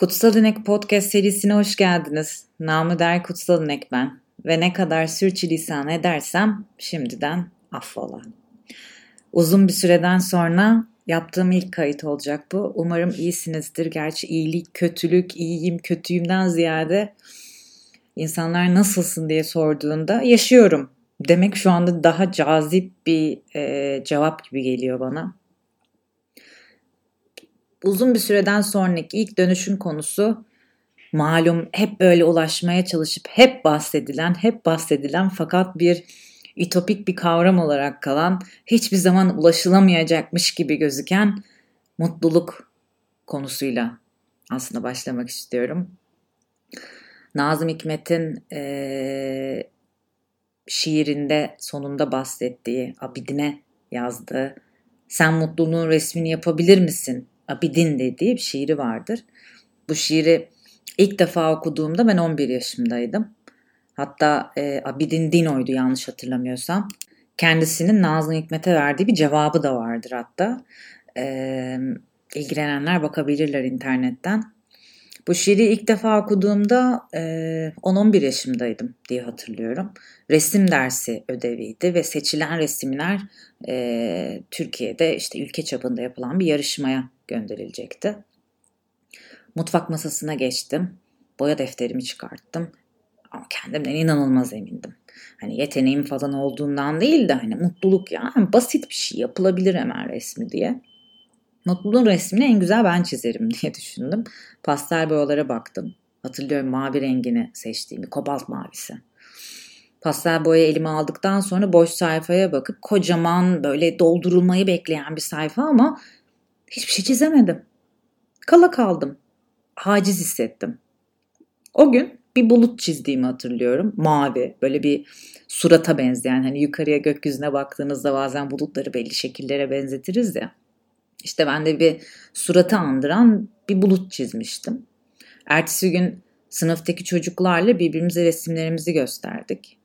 Kutsal İnek Podcast serisine hoş geldiniz. Namı der Kutsal İnek ben. Ve ne kadar sürçülisan edersem şimdiden affola. Uzun bir süreden sonra yaptığım ilk kayıt olacak bu. Umarım iyisinizdir. Gerçi iyilik, kötülük, iyiyim, kötüyümden ziyade insanlar nasılsın diye sorduğunda yaşıyorum demek şu anda daha cazip bir e, cevap gibi geliyor bana uzun bir süreden sonraki ilk dönüşün konusu malum hep böyle ulaşmaya çalışıp hep bahsedilen, hep bahsedilen fakat bir ütopik bir kavram olarak kalan, hiçbir zaman ulaşılamayacakmış gibi gözüken mutluluk konusuyla aslında başlamak istiyorum. Nazım Hikmet'in e, şiirinde sonunda bahsettiği, Abidine yazdığı sen mutluluğun resmini yapabilir misin Abidin dediği bir şiiri vardır. Bu şiiri ilk defa okuduğumda ben 11 yaşımdaydım. Hatta e, Abidin Dino'ydu yanlış hatırlamıyorsam. Kendisinin Nazım Hikmet'e verdiği bir cevabı da vardır hatta. E, ilgilenenler bakabilirler internetten. Bu şiiri ilk defa okuduğumda e, 10-11 yaşımdaydım diye hatırlıyorum. Resim dersi ödeviydi ve seçilen resimler e, Türkiye'de işte ülke çapında yapılan bir yarışmaya gönderilecekti. Mutfak masasına geçtim. Boya defterimi çıkarttım. Ama kendimden inanılmaz emindim. Hani yeteneğim falan olduğundan değil de hani mutluluk ya yani basit bir şey yapılabilir hemen resmi diye. Mutluluğun resmini en güzel ben çizerim diye düşündüm. Pastel boyalara baktım. Hatırlıyorum mavi rengini seçtiğimi, kobalt mavisi. Pastel boya elime aldıktan sonra boş sayfaya bakıp kocaman böyle doldurulmayı bekleyen bir sayfa ama hiçbir şey çizemedim. Kala kaldım. Haciz hissettim. O gün bir bulut çizdiğimi hatırlıyorum. Mavi, böyle bir surata benzeyen. Hani yukarıya gökyüzüne baktığınızda bazen bulutları belli şekillere benzetiriz ya. İşte ben de bir suratı andıran bir bulut çizmiştim. Ertesi gün sınıftaki çocuklarla birbirimize resimlerimizi gösterdik.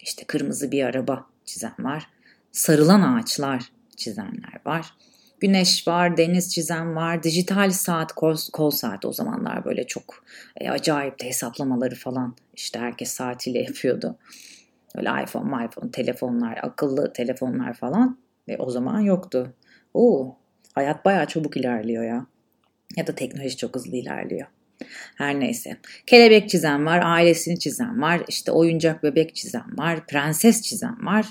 İşte kırmızı bir araba çizen var. Sarılan ağaçlar çizenler var. Güneş var, deniz çizen var, dijital saat, kol, kol saati o zamanlar böyle çok e, acayip de hesaplamaları falan işte herkes saatiyle yapıyordu. Öyle iPhone, iPhone, telefonlar, akıllı telefonlar falan ve o zaman yoktu. Oo, hayat bayağı çabuk ilerliyor ya. Ya da teknoloji çok hızlı ilerliyor. Her neyse. Kelebek çizen var, ailesini çizen var, işte oyuncak bebek çizen var, prenses çizen var.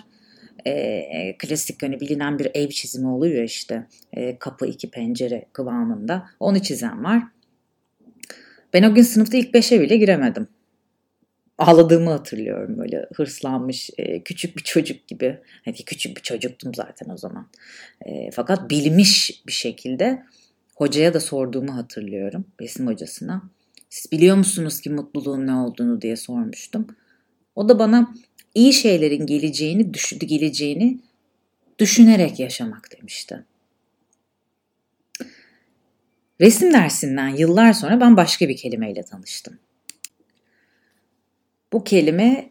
E, klasik hani bilinen bir ev çizimi oluyor işte. E, kapı iki pencere kıvamında. Onu çizen var. Ben o gün sınıfta ilk beşe bile giremedim. Ağladığımı hatırlıyorum böyle hırslanmış e, küçük bir çocuk gibi. Hani küçük bir çocuktum zaten o zaman. E, fakat bilmiş bir şekilde hocaya da sorduğumu hatırlıyorum. Resim hocasına. Siz biliyor musunuz ki mutluluğun ne olduğunu diye sormuştum. O da bana iyi şeylerin geleceğini, düşündü geleceğini düşünerek yaşamak demişti. Resim dersinden yıllar sonra ben başka bir kelimeyle tanıştım. Bu kelime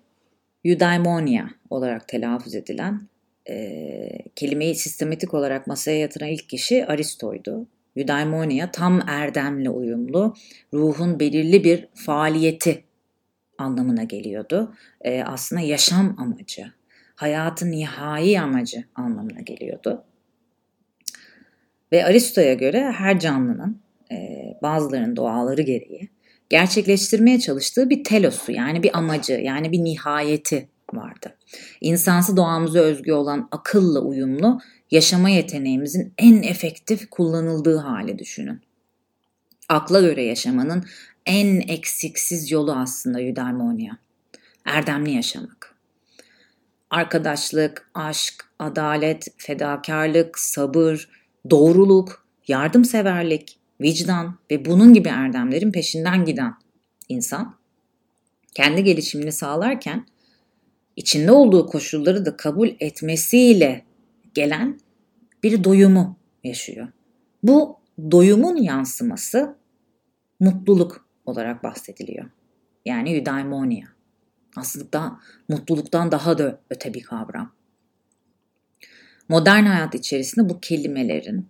eudaimonia olarak telaffuz edilen e, kelimeyi sistematik olarak masaya yatıran ilk kişi Aristo'ydu. Eudaimonia tam erdemle uyumlu, ruhun belirli bir faaliyeti anlamına geliyordu. E, aslında yaşam amacı, hayatın nihai amacı anlamına geliyordu. Ve Aristo'ya göre her canlının e, bazılarının doğaları gereği gerçekleştirmeye çalıştığı bir telosu yani bir amacı yani bir nihayeti vardı. İnsansı doğamıza özgü olan akılla uyumlu yaşama yeteneğimizin en efektif kullanıldığı hali düşünün. Akla göre yaşamanın en eksiksiz yolu aslında eudaimonia. Erdemli yaşamak. Arkadaşlık, aşk, adalet, fedakarlık, sabır, doğruluk, yardımseverlik, vicdan ve bunun gibi erdemlerin peşinden giden insan kendi gelişimini sağlarken içinde olduğu koşulları da kabul etmesiyle gelen bir doyumu yaşıyor. Bu doyumun yansıması mutluluk olarak bahsediliyor. Yani eudaimonia. Aslında mutluluktan daha da öte bir kavram. Modern hayat içerisinde bu kelimelerin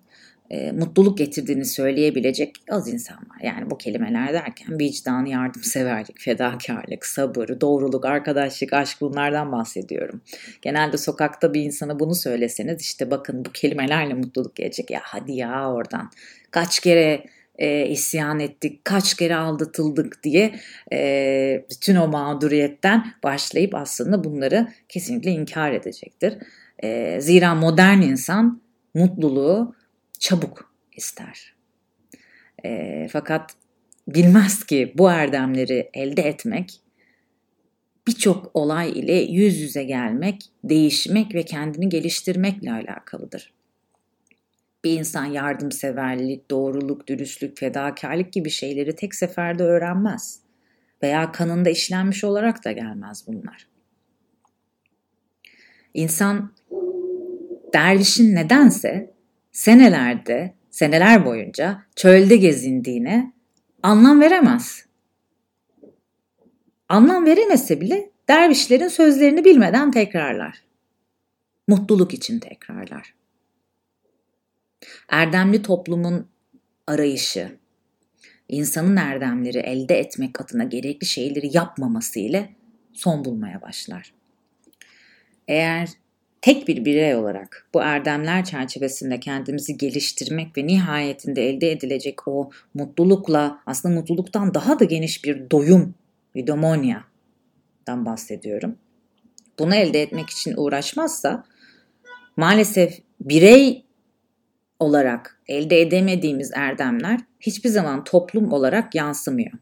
e, mutluluk getirdiğini söyleyebilecek az insan var. Yani bu kelimeler derken vicdan, yardımseverlik, fedakarlık, sabır, doğruluk, arkadaşlık, aşk bunlardan bahsediyorum. Genelde sokakta bir insana bunu söyleseniz işte bakın bu kelimelerle mutluluk gelecek. Ya hadi ya oradan. Kaç kere e, isyan ettik, kaç kere aldatıldık diye e, bütün o mağduriyetten başlayıp aslında bunları kesinlikle inkar edecektir. E, zira modern insan mutluluğu çabuk ister. E, fakat bilmez ki bu erdemleri elde etmek birçok olay ile yüz yüze gelmek, değişmek ve kendini geliştirmekle alakalıdır. Bir insan yardımseverlik, doğruluk, dürüstlük, fedakarlık gibi şeyleri tek seferde öğrenmez. Veya kanında işlenmiş olarak da gelmez bunlar. İnsan dervişin nedense senelerde, seneler boyunca çölde gezindiğine anlam veremez. Anlam veremese bile dervişlerin sözlerini bilmeden tekrarlar. Mutluluk için tekrarlar. Erdemli toplumun arayışı, insanın erdemleri elde etmek adına gerekli şeyleri yapmaması ile son bulmaya başlar. Eğer tek bir birey olarak bu erdemler çerçevesinde kendimizi geliştirmek ve nihayetinde elde edilecek o mutlulukla aslında mutluluktan daha da geniş bir doyum, eudomonia'dan bahsediyorum. Bunu elde etmek için uğraşmazsa maalesef birey olarak elde edemediğimiz erdemler hiçbir zaman toplum olarak yansımıyor.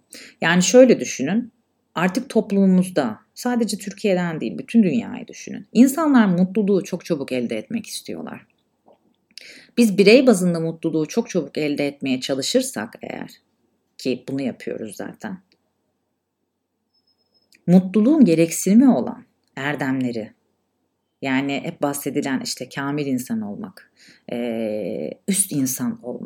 Yani şöyle düşünün, artık toplumumuzda sadece Türkiye'den değil bütün dünyayı düşünün. İnsanlar mutluluğu çok çabuk elde etmek istiyorlar. Biz birey bazında mutluluğu çok çabuk elde etmeye çalışırsak eğer ki bunu yapıyoruz zaten. Mutluluğun gereksinimi olan erdemleri yani hep bahsedilen işte kamil insan olmak, üst insan olmak.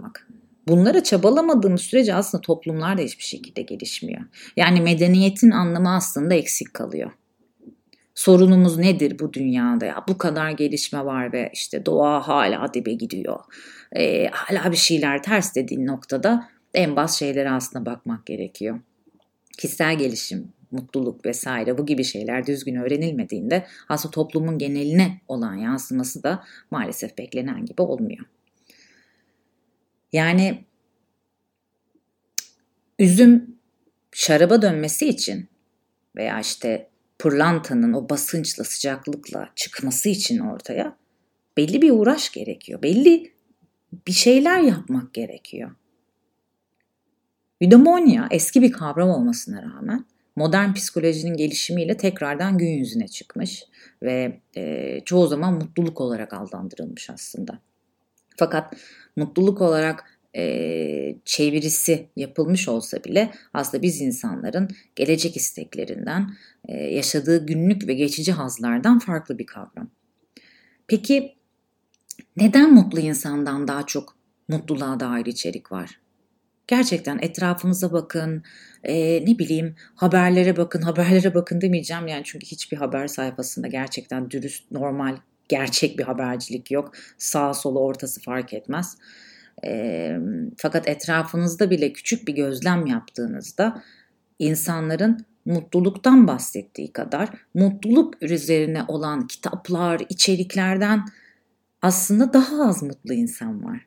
Bunlara çabalamadığımız sürece aslında toplumlar da hiçbir şekilde gelişmiyor. Yani medeniyetin anlamı aslında eksik kalıyor. Sorunumuz nedir bu dünyada ya? Bu kadar gelişme var ve işte doğa hala dibe gidiyor. Ee, hala bir şeyler ters dediğin noktada en bas şeylere aslında bakmak gerekiyor. Kişisel gelişim, mutluluk vesaire bu gibi şeyler düzgün öğrenilmediğinde aslında toplumun geneline olan yansıması da maalesef beklenen gibi olmuyor. Yani üzüm şaraba dönmesi için veya işte pırlantanın o basınçla sıcaklıkla çıkması için ortaya belli bir uğraş gerekiyor. Belli bir şeyler yapmak gerekiyor. Eudaimonia eski bir kavram olmasına rağmen modern psikolojinin gelişimiyle tekrardan gün yüzüne çıkmış ve e, çoğu zaman mutluluk olarak adlandırılmış aslında. Fakat mutluluk olarak e, çevirisi yapılmış olsa bile aslında biz insanların gelecek isteklerinden, e, yaşadığı günlük ve geçici hazlardan farklı bir kavram. Peki neden mutlu insandan daha çok mutluluğa dair içerik var? Gerçekten etrafınıza bakın, e, ne bileyim haberlere bakın, haberlere bakın demeyeceğim yani çünkü hiçbir haber sayfasında gerçekten dürüst, normal, gerçek bir habercilik yok. Sağ solu ortası fark etmez. E, fakat etrafınızda bile küçük bir gözlem yaptığınızda insanların mutluluktan bahsettiği kadar mutluluk üzerine olan kitaplar, içeriklerden aslında daha az mutlu insan var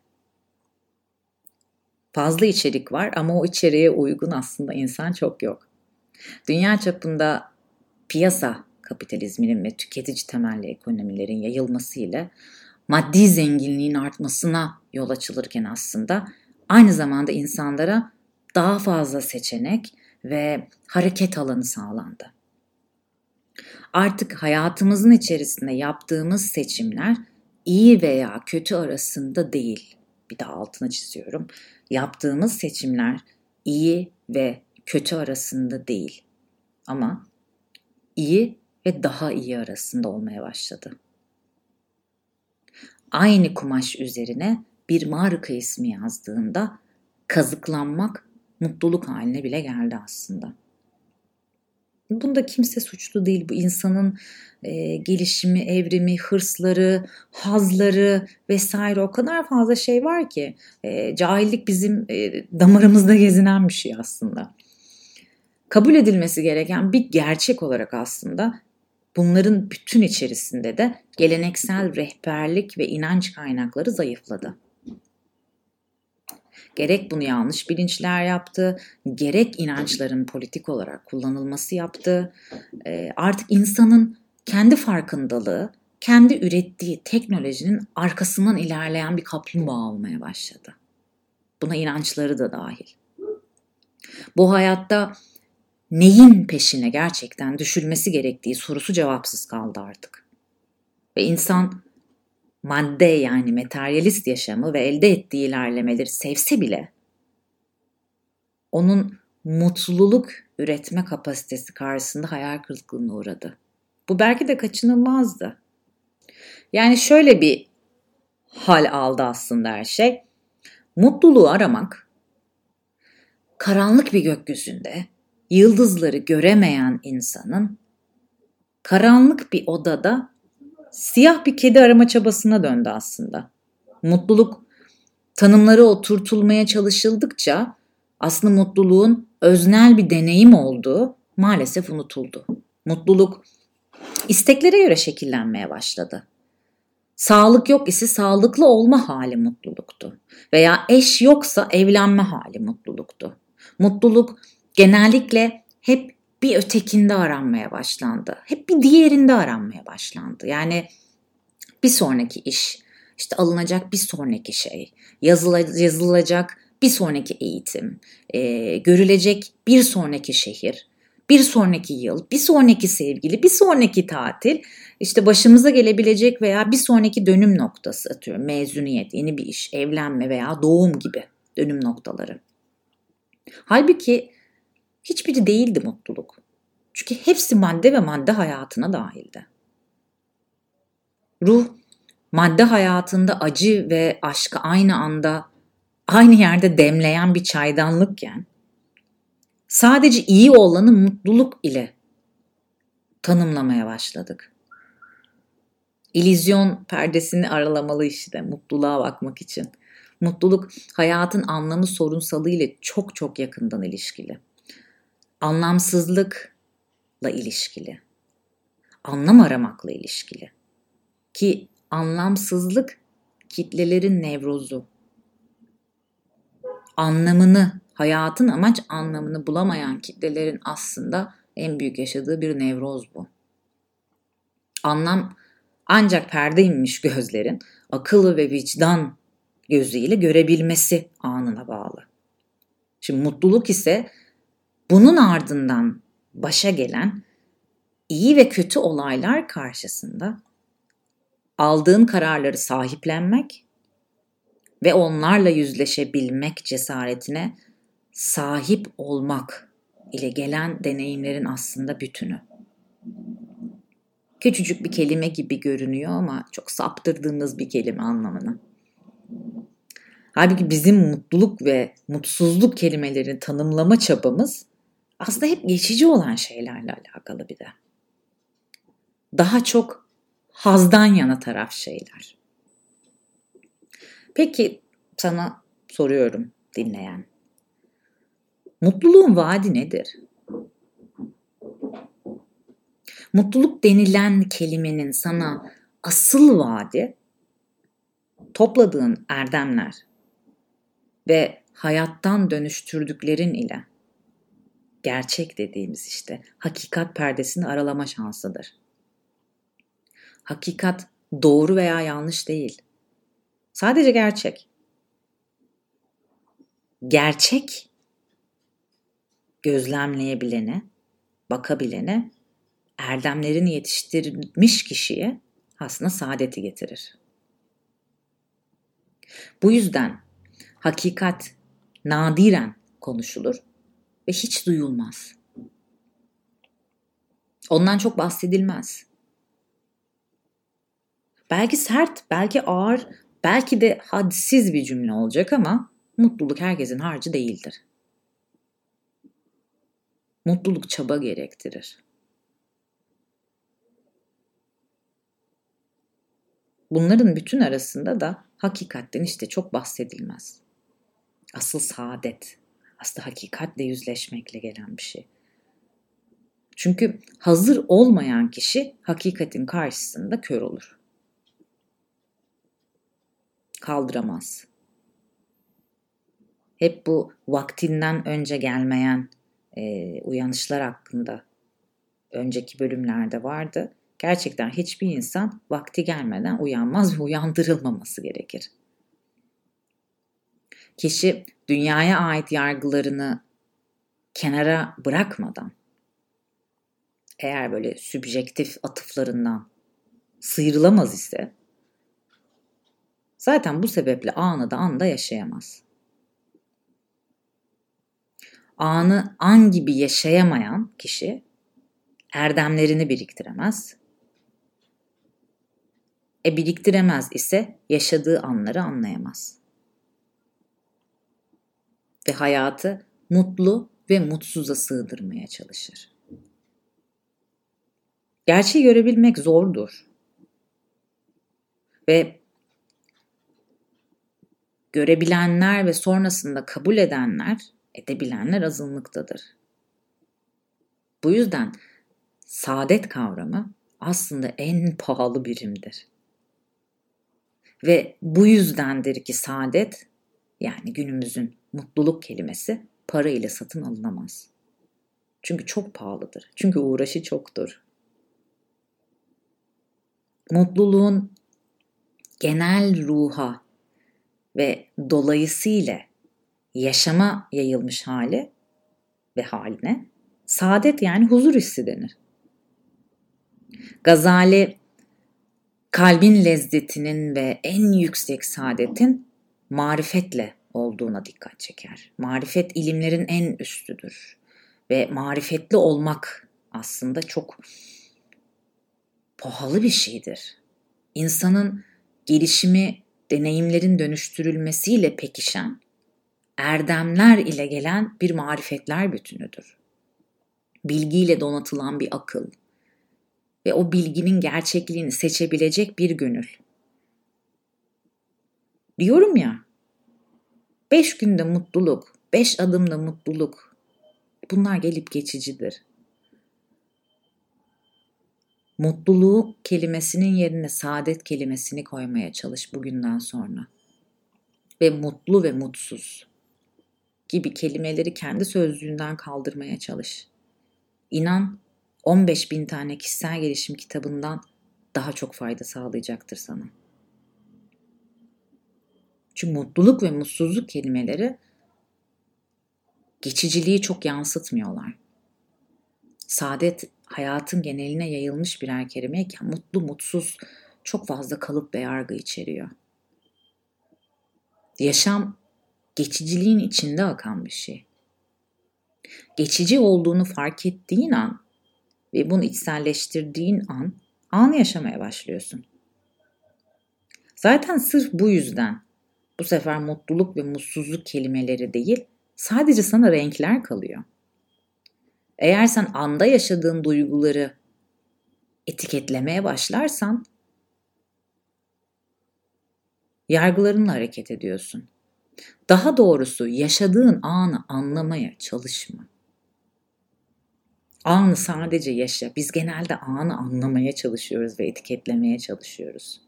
fazla içerik var ama o içeriğe uygun aslında insan çok yok. Dünya çapında piyasa kapitalizminin ve tüketici temelli ekonomilerin yayılması ile maddi zenginliğin artmasına yol açılırken aslında aynı zamanda insanlara daha fazla seçenek ve hareket alanı sağlandı. Artık hayatımızın içerisinde yaptığımız seçimler iyi veya kötü arasında değil. Bir daha altına çiziyorum yaptığımız seçimler iyi ve kötü arasında değil. Ama iyi ve daha iyi arasında olmaya başladı. Aynı kumaş üzerine bir marka ismi yazdığında kazıklanmak mutluluk haline bile geldi aslında. bunda kimse suçlu değil. Bu insanın e, gelişimi, evrimi, hırsları, hazları vesaire o kadar fazla şey var ki e, cahillik bizim e, damarımızda gezinen bir şey aslında. Kabul edilmesi gereken bir gerçek olarak aslında bunların bütün içerisinde de geleneksel rehberlik ve inanç kaynakları zayıfladı. Gerek bunu yanlış bilinçler yaptı, gerek inançların politik olarak kullanılması yaptı. E, artık insanın kendi farkındalığı, kendi ürettiği teknolojinin arkasından ilerleyen bir kaplumbağa olmaya başladı. Buna inançları da dahil. Bu hayatta neyin peşine gerçekten düşülmesi gerektiği sorusu cevapsız kaldı artık. Ve insan madde yani materyalist yaşamı ve elde ettiği ilerlemeleri sevse bile onun mutluluk üretme kapasitesi karşısında hayal kırıklığına uğradı. Bu belki de kaçınılmazdı. Yani şöyle bir hal aldı aslında her şey. Mutluluğu aramak, karanlık bir gökyüzünde yıldızları göremeyen insanın karanlık bir odada siyah bir kedi arama çabasına döndü aslında. Mutluluk tanımları oturtulmaya çalışıldıkça aslında mutluluğun öznel bir deneyim olduğu maalesef unutuldu. Mutluluk isteklere göre şekillenmeye başladı. Sağlık yok ise sağlıklı olma hali mutluluktu. Veya eş yoksa evlenme hali mutluluktu. Mutluluk genellikle hep bir ötekinde aranmaya başlandı. Hep bir diğerinde aranmaya başlandı. Yani bir sonraki iş, işte alınacak bir sonraki şey, yazılacak bir sonraki eğitim, e, görülecek bir sonraki şehir, bir sonraki yıl, bir sonraki sevgili, bir sonraki tatil, işte başımıza gelebilecek veya bir sonraki dönüm noktası atıyorum. Mezuniyet, yeni bir iş, evlenme veya doğum gibi dönüm noktaları. Halbuki hiçbiri değildi mutluluk. Çünkü hepsi madde ve madde hayatına dahildi. Ruh, madde hayatında acı ve aşkı aynı anda, aynı yerde demleyen bir çaydanlıkken, sadece iyi olanı mutluluk ile tanımlamaya başladık. İllüzyon perdesini aralamalı işte mutluluğa bakmak için. Mutluluk hayatın anlamı sorunsalı ile çok çok yakından ilişkili anlamsızlıkla ilişkili. Anlam aramakla ilişkili. Ki anlamsızlık kitlelerin nevrozu. Anlamını, hayatın amaç anlamını bulamayan kitlelerin aslında en büyük yaşadığı bir nevroz bu. Anlam ancak perde inmiş gözlerin akıl ve vicdan gözüyle görebilmesi anına bağlı. Şimdi mutluluk ise bunun ardından başa gelen iyi ve kötü olaylar karşısında aldığın kararları sahiplenmek ve onlarla yüzleşebilmek cesaretine sahip olmak ile gelen deneyimlerin aslında bütünü. Küçücük bir kelime gibi görünüyor ama çok saptırdığımız bir kelime anlamına. Halbuki bizim mutluluk ve mutsuzluk kelimelerini tanımlama çabamız aslında hep geçici olan şeylerle alakalı bir de. Daha çok hazdan yana taraf şeyler. Peki sana soruyorum dinleyen. Mutluluğun vaadi nedir? Mutluluk denilen kelimenin sana asıl vaadi topladığın erdemler ve hayattan dönüştürdüklerin ile gerçek dediğimiz işte hakikat perdesini aralama şansıdır. Hakikat doğru veya yanlış değil. Sadece gerçek. Gerçek gözlemleyebilene, bakabilene, erdemlerini yetiştirmiş kişiye aslında saadeti getirir. Bu yüzden hakikat nadiren konuşulur ve hiç duyulmaz. Ondan çok bahsedilmez. Belki sert, belki ağır, belki de hadsiz bir cümle olacak ama mutluluk herkesin harcı değildir. Mutluluk çaba gerektirir. Bunların bütün arasında da hakikatten işte çok bahsedilmez. Asıl saadet, aslında hakikatle yüzleşmekle gelen bir şey. Çünkü hazır olmayan kişi hakikatin karşısında kör olur. Kaldıramaz. Hep bu vaktinden önce gelmeyen e, uyanışlar hakkında önceki bölümlerde vardı. Gerçekten hiçbir insan vakti gelmeden uyanmaz ve uyandırılmaması gerekir. Kişi dünyaya ait yargılarını kenara bırakmadan eğer böyle sübjektif atıflarından sıyrılamaz ise zaten bu sebeple anı da anda yaşayamaz. Anı an gibi yaşayamayan kişi erdemlerini biriktiremez. E biriktiremez ise yaşadığı anları anlayamaz. Ve hayatı mutlu ve mutsuza sığdırmaya çalışır. Gerçeği görebilmek zordur. Ve görebilenler ve sonrasında kabul edenler, edebilenler azınlıktadır. Bu yüzden saadet kavramı aslında en pahalı birimdir. Ve bu yüzdendir ki saadet yani günümüzün mutluluk kelimesi para ile satın alınamaz. Çünkü çok pahalıdır. Çünkü uğraşı çoktur mutluluğun genel ruha ve dolayısıyla yaşama yayılmış hali ve haline saadet yani huzur hissi denir. Gazali kalbin lezzetinin ve en yüksek saadetin marifetle olduğuna dikkat çeker. Marifet ilimlerin en üstüdür ve marifetli olmak aslında çok pahalı bir şeydir. İnsanın gelişimi, deneyimlerin dönüştürülmesiyle pekişen, erdemler ile gelen bir marifetler bütünüdür. Bilgiyle donatılan bir akıl ve o bilginin gerçekliğini seçebilecek bir gönül. Diyorum ya, beş günde mutluluk, beş adımda mutluluk, bunlar gelip geçicidir mutluluk kelimesinin yerine saadet kelimesini koymaya çalış bugünden sonra. Ve mutlu ve mutsuz gibi kelimeleri kendi sözlüğünden kaldırmaya çalış. İnan 15 bin tane kişisel gelişim kitabından daha çok fayda sağlayacaktır sana. Çünkü mutluluk ve mutsuzluk kelimeleri geçiciliği çok yansıtmıyorlar. Saadet hayatın geneline yayılmış birer kelimeyken mutlu mutsuz çok fazla kalıp ve yargı içeriyor. Yaşam geçiciliğin içinde akan bir şey. Geçici olduğunu fark ettiğin an ve bunu içselleştirdiğin an anı yaşamaya başlıyorsun. Zaten sırf bu yüzden bu sefer mutluluk ve mutsuzluk kelimeleri değil, sadece sana renkler kalıyor. Eğer sen anda yaşadığın duyguları etiketlemeye başlarsan yargılarınla hareket ediyorsun. Daha doğrusu yaşadığın anı anlamaya çalışma. Anı sadece yaşa. Biz genelde anı anlamaya çalışıyoruz ve etiketlemeye çalışıyoruz.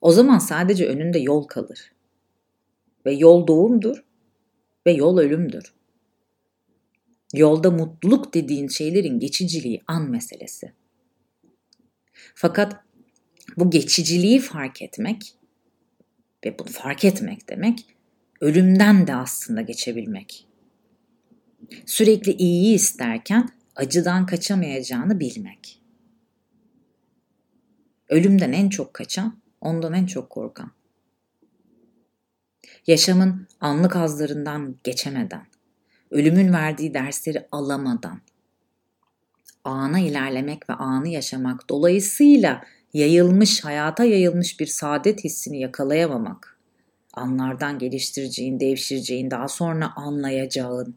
O zaman sadece önünde yol kalır. Ve yol doğumdur ve yol ölümdür. Yolda mutluluk dediğin şeylerin geçiciliği an meselesi. Fakat bu geçiciliği fark etmek ve bunu fark etmek demek ölümden de aslında geçebilmek. Sürekli iyiyi isterken acıdan kaçamayacağını bilmek. Ölümden en çok kaçan, ondan en çok korkan. Yaşamın anlık azlarından geçemeden, ölümün verdiği dersleri alamadan ana ilerlemek ve anı yaşamak dolayısıyla yayılmış, hayata yayılmış bir saadet hissini yakalayamamak, anlardan geliştireceğin, devşireceğin, daha sonra anlayacağın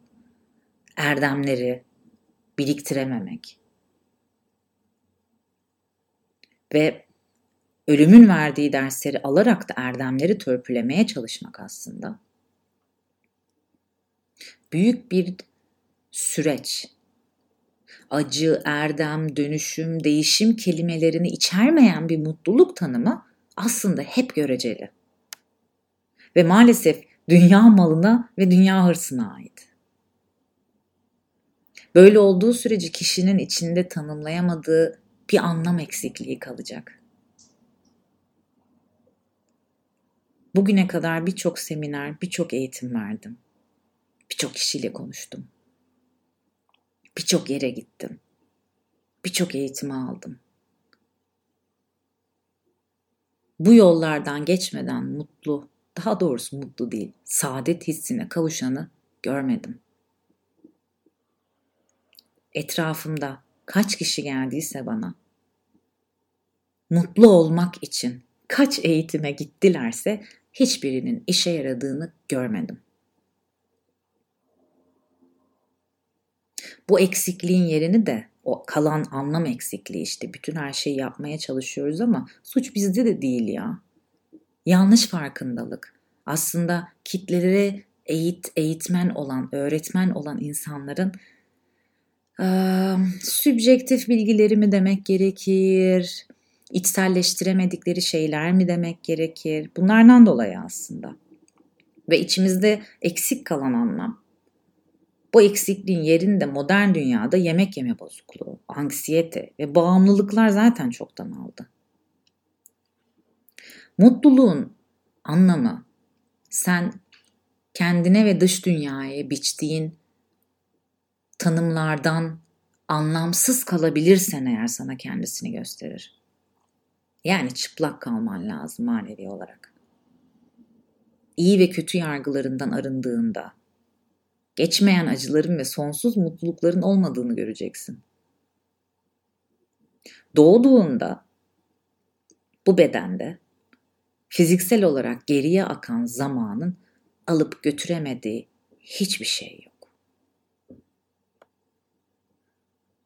erdemleri biriktirememek ve ölümün verdiği dersleri alarak da erdemleri törpülemeye çalışmak aslında büyük bir süreç. Acı, erdem, dönüşüm, değişim kelimelerini içermeyen bir mutluluk tanımı aslında hep göreceli. Ve maalesef dünya malına ve dünya hırsına ait. Böyle olduğu sürece kişinin içinde tanımlayamadığı bir anlam eksikliği kalacak. Bugüne kadar birçok seminer, birçok eğitim verdim. Birçok kişiyle konuştum. Birçok yere gittim. Birçok eğitimi aldım. Bu yollardan geçmeden mutlu, daha doğrusu mutlu değil, saadet hissine kavuşanı görmedim. Etrafımda kaç kişi geldiyse bana mutlu olmak için kaç eğitime gittilerse hiçbirinin işe yaradığını görmedim. Bu eksikliğin yerini de o kalan anlam eksikliği işte bütün her şeyi yapmaya çalışıyoruz ama suç bizde de değil ya. Yanlış farkındalık. Aslında kitlelere eğit, eğitmen olan, öğretmen olan insanların e, sübjektif bilgileri mi demek gerekir? İçselleştiremedikleri şeyler mi demek gerekir? Bunlardan dolayı aslında. Ve içimizde eksik kalan anlam. Bu eksikliğin yerinde modern dünyada yemek yeme bozukluğu, anksiyete ve bağımlılıklar zaten çoktan aldı. Mutluluğun anlamı sen kendine ve dış dünyaya biçtiğin tanımlardan anlamsız kalabilirsen eğer sana kendisini gösterir. Yani çıplak kalman lazım manevi olarak. İyi ve kötü yargılarından arındığında, geçmeyen acıların ve sonsuz mutlulukların olmadığını göreceksin. Doğduğunda bu bedende fiziksel olarak geriye akan zamanın alıp götüremediği hiçbir şey yok.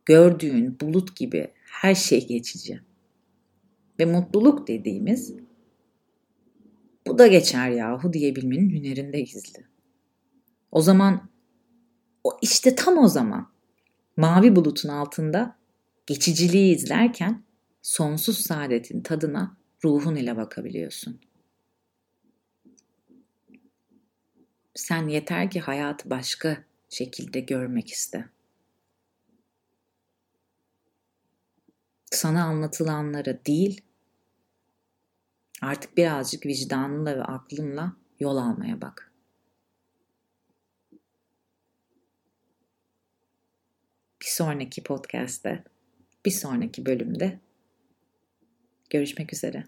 Gördüğün bulut gibi her şey geçici ve mutluluk dediğimiz bu da geçer yahu diyebilmenin hünerinde gizli. O zaman o işte tam o zaman mavi bulutun altında geçiciliği izlerken sonsuz saadetin tadına ruhun ile bakabiliyorsun. Sen yeter ki hayatı başka şekilde görmek iste. Sana anlatılanları değil, Artık birazcık vicdanınla ve aklınla yol almaya bak. Bir sonraki podcast'te, bir sonraki bölümde görüşmek üzere.